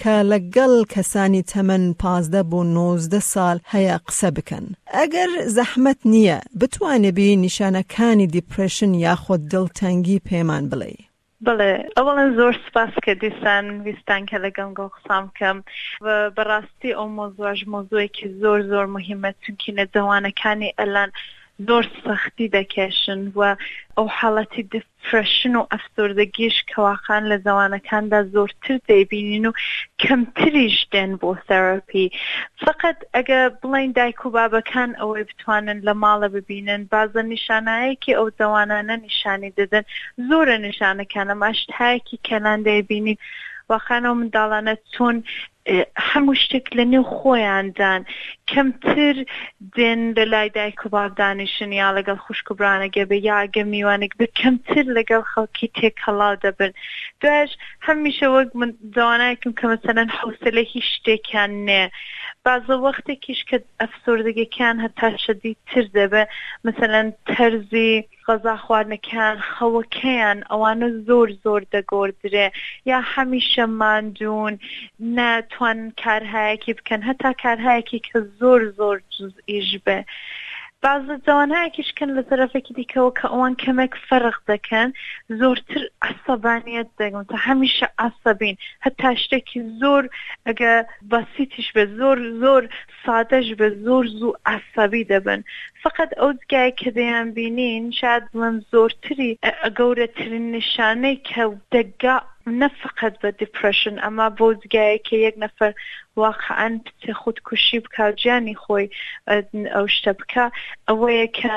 کە لەگەڵ کەسانی تەمەن پازدە بۆ نۆزدە ساڵ هەیە قسە بکەن. ئەگەر زەحمەت نییە بتوانبی نیشانەکانی دیپرێشن یاخود دڵتەنگی پێمان بڵێی. بەڵێ ئەوەڵەن زۆر سوپاس کە دیسان ویستان کە لەگەڵ گەڵ قسام بکەم وە بەڕاستی ئەو مۆزوعش مۆزوعێکی زۆر زۆر موهیمە چونکی نەجەوانەکانی ئەلان زۆر سەختی دەکێشن وە ئەو حاڵەتی فرەشن و ئەفسوردەگیش کەواخان لە زەوانەکاندا زۆرتر دەیبینین و کەمتریش دێن بۆ ثێراپی فەقەت ئەگە بڵێین دایک و بابەکان ئەوەی بتوانن لە ماڵە ببینن بازە نیشانایەکی ئەو زەوانانە نیشانی دەدەن زۆرە نیشانەکانە ماشتهایەکی کەلان دەیبینین واخانە و منداڵانە چۆن هەموو شتێک لە نێو خۆیاندان کەمتر دێن بە لای دایک و باب دانیشن یا لەگەڵ خوشک و برانەگێ بە یا گە میوانگ بە کەمتر لەگەڵ خەڵکی تێکەڵاو دەبن دوایش هەمیشە وەک من زەوانایکم کە مەسەەن حوسلێکی شتێکیان نێ بازە وەختێکیش کە ئەفسۆردەگەکەیان هەتا شەدی تر دەبێ مەسەەن تەرزی غەزا خواردنەکەیان خەوەکەیان ئەوانە زۆر زۆر دەگۆردرێ یا حەمیشە ماندوون نە توان کارهایەکی بکەن هەتا کارهایەکی کە زۆر زۆر جزئیش بێ بازە جوانهایەکیشکن لە تەرەفێکی دیکەوە کە ئەوان کەمێک فەرق دەکەن زۆرتر عسەبانیت دەگم تا هەمیشە عسەبین هەتا شتێکی زۆر ئەگە بەسیتیش بێ زۆر زۆر سادەش بێت زۆر زوو عەسەبی دەبن فەقەت ئەو جگایەی کە دەیانبینین شایەد بڵێم زۆرتری گەورەترین نیشانەی کە دەگا نە فەقەت بە دیپرێشن ئەما بۆ جگایەی کە یەک نەفەر واقعەن بچێ خودکوشی بکا و گیانی خۆی ئەو شتە بکا ئەوەیە کە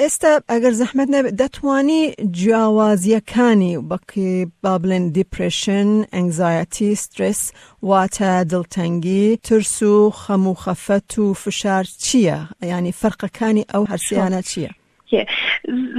ئێستا ئەگەر زەحمەت نەبێت دەتوانی جیاوازیەکانی بەقی با بڵێن دیپرشن ئەنگزایەتی سترس واتە دڵتەنگی ترس و خەم و خەفەت و فشار چییە ینی فەرقەکانی ئەو هەرسیانە چییە؟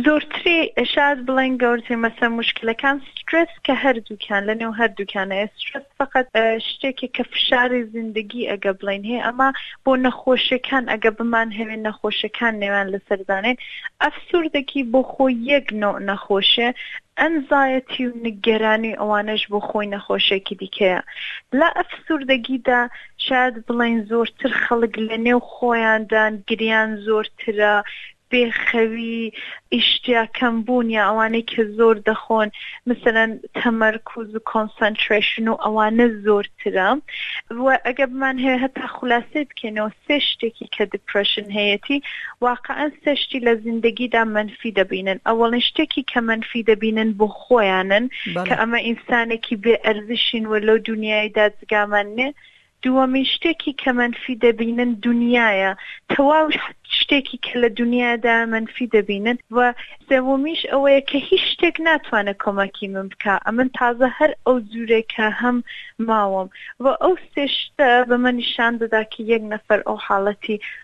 زۆرتری شاد بڵێن گەورتر مەسە مشکلەکان سترس کە هەردووکیان لە نێو هەردووکیانە ئێسترس فەقەت شتێکێک کە فشاری زیندەگی ئەگە بڵێین هەیە ئەما بۆ نەخۆشەکان ئەگە بمان هەوێ نەخۆشەکان نێوان لەسەر زانێن ئەفسوردەکی بۆ خۆ یەک نۆ نەخۆشێ ئەنزایەتی و نگەرانی ئەوانەش بۆ خۆی نەخۆشێکی دیکەیە لە ئەفسوردەگیدا شاید بڵین زۆرتر خەڵک لە نێو خۆیاندان گریان زۆرترە بێ خەوی ئیشتیا کەم بوون یا ئەوانەی کە زۆر دەخۆن مثلەن تەمەرکوز و کۆنسەنترەیشن و ئەوانە زۆرترە و ئەگە بمان هەیە هەتا خولاسەی بکەینەوە سێ شتێکی کە دپرشن هەیەتی واقعەن سێ شتی لە زیندەگیدا مەنفی دەبینن ئەوەڵین شتێکی کە مەنفی دەبینن بۆ خۆیانن کە ئەمە ئینسانێکی بێ ئەرزشین و لەو دنیایدا جگامان نێ دووەمین شتێکی کە مەنفی دەبینن دونیایە تەواو شتێکی کە لە دونیادا مەنفی دەبینن وە سێوەمیش ئەوەیە کە هیچ شتێک ناتوانێت کۆمەکی من بکا ئەمن تازە هەر ئەو جورەی کە هەم ماوەم وە ئەو سێ شتە بەمە نیشان دەدا کە یەک نەفەر ئەو حاڵەتی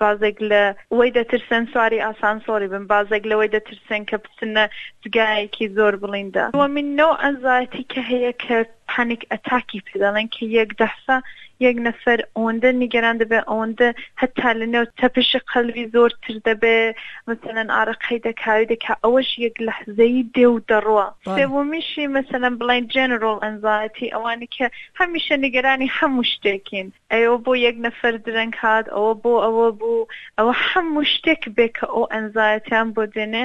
بازێک لە وەی دەترسێن سواری ئاسانسۆری بن، بازێک لەوەی دەترسێن کە بچنە جگایەکی زۆر بڵیندە. دووەمین نەوع ئەنزایەتی کە هەیە کە پانیک ئەتاکی پێ دەڵێن کە یەک دەحسە یەک نەفەر ئەوەندە نیگەران دەبێ ئەوەندە هەتا لە نێو تەپشی قەلبی زۆرتر دەبێ مەسەلەن ئارەقەی دەکاوی دەکا ئەوەش یەک لەحزەیی دێ و دەڕوا. سێوەمیشی مەسەلەن بڵێین جێنرۆڵ ئەنزایەتی ئەوانی کە هەمیشە نیگەرانی هەموو شتێکین. ئەوە بۆ یەک نەفەر درەنگ هات ئەوە بۆ ئەوە بوو ئەوە حەموو شتێک بێ کە ئەو ئەنزایەتیان بۆ دێنێ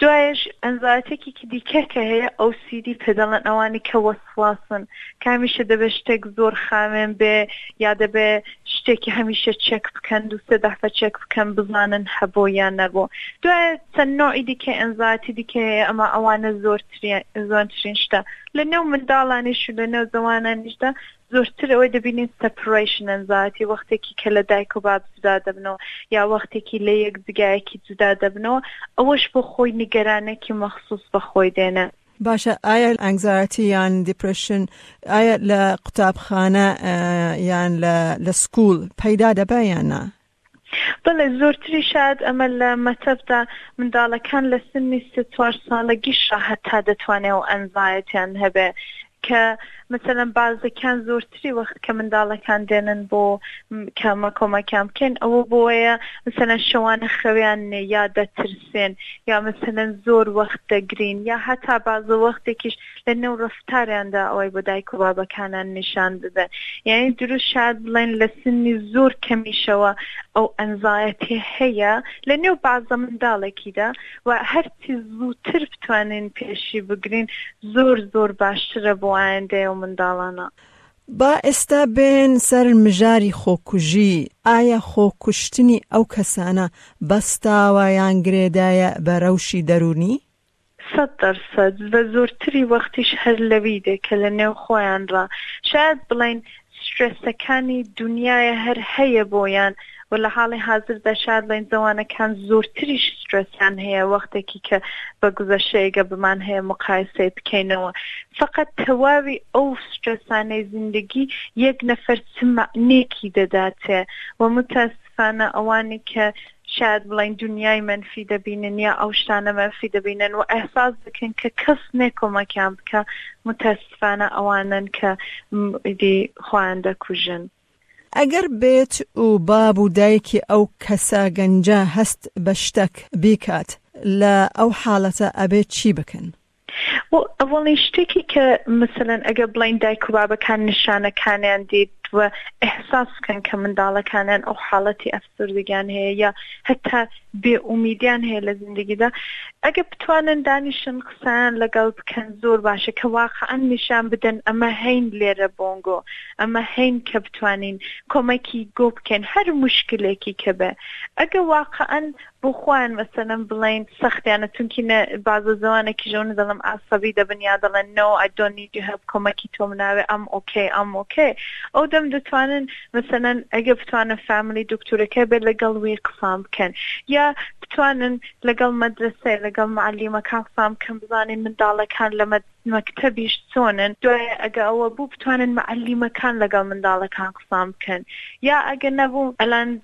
دوایش ئەنزاتێکی دیکە کە هەیە ئەو سیدی پێدەڵێن ئەوانی کە وەسواسن کامیشە دەبێت شتێک زۆر خاوێن بێ یا دەبێ شتێکی هەمیشە چێک بکەن دو سێ دەفە چێک بکەن بزانن هەبوو یان نەبوو دوای چەند نوعی دیکە ئەنزاتی دیکە هەیە ئەمە ئەوانە زۆرترین زۆنترین شتە لە نێو منداڵانیش و لە نێو زەوانانیشدا زۆرتر ئەوەی دەبینین سەپڕەیشن ئەنزایەتی وەختێکی کە لە دایک و باب جودا دەبنەوە یا وەختێکی لە یەک جگایەکی جودا دەبنەوە ئەوەش بۆ خۆی نیگەرانێکی مەخصوص بە خۆی دێنە. باشە ئایا ئەنگزایەتی یان دیپرشن ئایا لە قوتابخانە یان لە سکول پەیدا دەبا یان نا؟ بەڵێ زۆرتری شایەد ئەمە لە مەتەبدا منداڵەکان لە سنی سێ چوار ساڵەگیشا هەتا دەتوانێ ئەو ئەنزایەتیان هەبێ کە مەسەلەن بازەکان زۆرتری وەخت کە منداڵەکان دێنن بۆ کامە کۆمەکیان بکەین ئەوە بۆیە مەسەلەن شەوانە خەویان نێ یا دەترسێن یا مەسەلەن زۆر وەخت دەگرین یا هەتا بازە وەختێکیش لە نێو ڕەفتاریاندا ئەوەی بۆ دایک و بابەکانان نیشان بدەن یعنی دروست شاد بڵێن لە سنی زۆر کەمیشەوە ئەو ئەنزایەتی هەیە لە نێو بازە منداڵێکیدا و هەرچی زووتر بتوانین پێشی بگرین زۆر زۆر باشترە بۆ ئایندەیە و منداڵانە. با ئێستا بێن سەر مژاری خۆکوژی، ئایا خۆکوشتنی ئەو کەسانە بەستاوە یان گرێدایە بە رەوشی دەروونی؟ سەد دەر سەد ڤە زۆرتری وەختیش هەر لەوی دێ کە لە نێو خۆیان ڕا شایەد بڵێین سترێسەکانی دونیایە هەر هە یە بۆیان وە لە حاڵی حازر دا شایەد بڵێین زەوانە کان زۆرتریش سترێسیان هە یە وەختێکی کە بە گوزەشەیە گە بمان هە یە موقایسەی بکەینە وە فەقەت تەواوی ئەو سترێسانەی زیندگی یەک نەفەر چ مەعنێکی دە داتێ وە موتاسفانە ئەوانی کە شایەد بڵێن دونیای مەنفی دەبینن یا ئەو شتانە مەنفی دەبینن و ئەحساس دەکەن کە کەس نێ کۆمەکیان بکە متەسفانە ئەوانن کە ئیدی خۆیان دەکوژن. ئەگەر بێت و باب و دایکی ئەو کەسە گەنجە هەست بە شتەک بیکات لە ئەو حالەتە ئەبێ چی بکەن؟ بۆ ئەوەڵین شتێکی کە مەسەلەن ئەگەر بڵین دایک و بابەکان نیشانەکانیان دیت و ئەحساس بکەن کە منداڵەکانیان ئەو حاڵەتی ئەفسردگیان هەیە یا هەتا بێ ئومیدیان هەیە لە زیندگیدا ئەگە بتوانن دانیشن قسەیان لەگەڵ بکەن زۆر باشە کە واقعەن نیشان بدەن ئەمە هەین لێرە بۆنگۆ ئەمە هەین کە بتوانین کۆمەکی گۆ بکەین هەر مشکلێکی کە بێ ئەگە واقعەن بۆ خۆیان مەسەلەن بڵین سەختیانە چونکی نە بازە زوانە کیژەو نەدەڵم ئاسەبی دەبن یا دەڵێن نۆ ئای دۆنت نیید یو هێڵپ کۆمەکی تۆم ناوێ ئەم ئۆکەی ئەم ئۆکەی ئەو دەم دەتوانن مەسەلەن ئەگەر بتوانن فاملی دوکتورەکە بێت لەگەڵ وی قسان بکەن یا بتوانن لەگەڵ مەدرەسەی لەگەڵ معلیمەکان قسان بکەن بزانین منداڵەکان لە مەکتەبیش چۆنن دوای ئەگە ئەوە بوو بتوانن معلیمەکان لەگەڵ منداڵەکان قسان بکەن یا ئەگە نەبوو ئەلان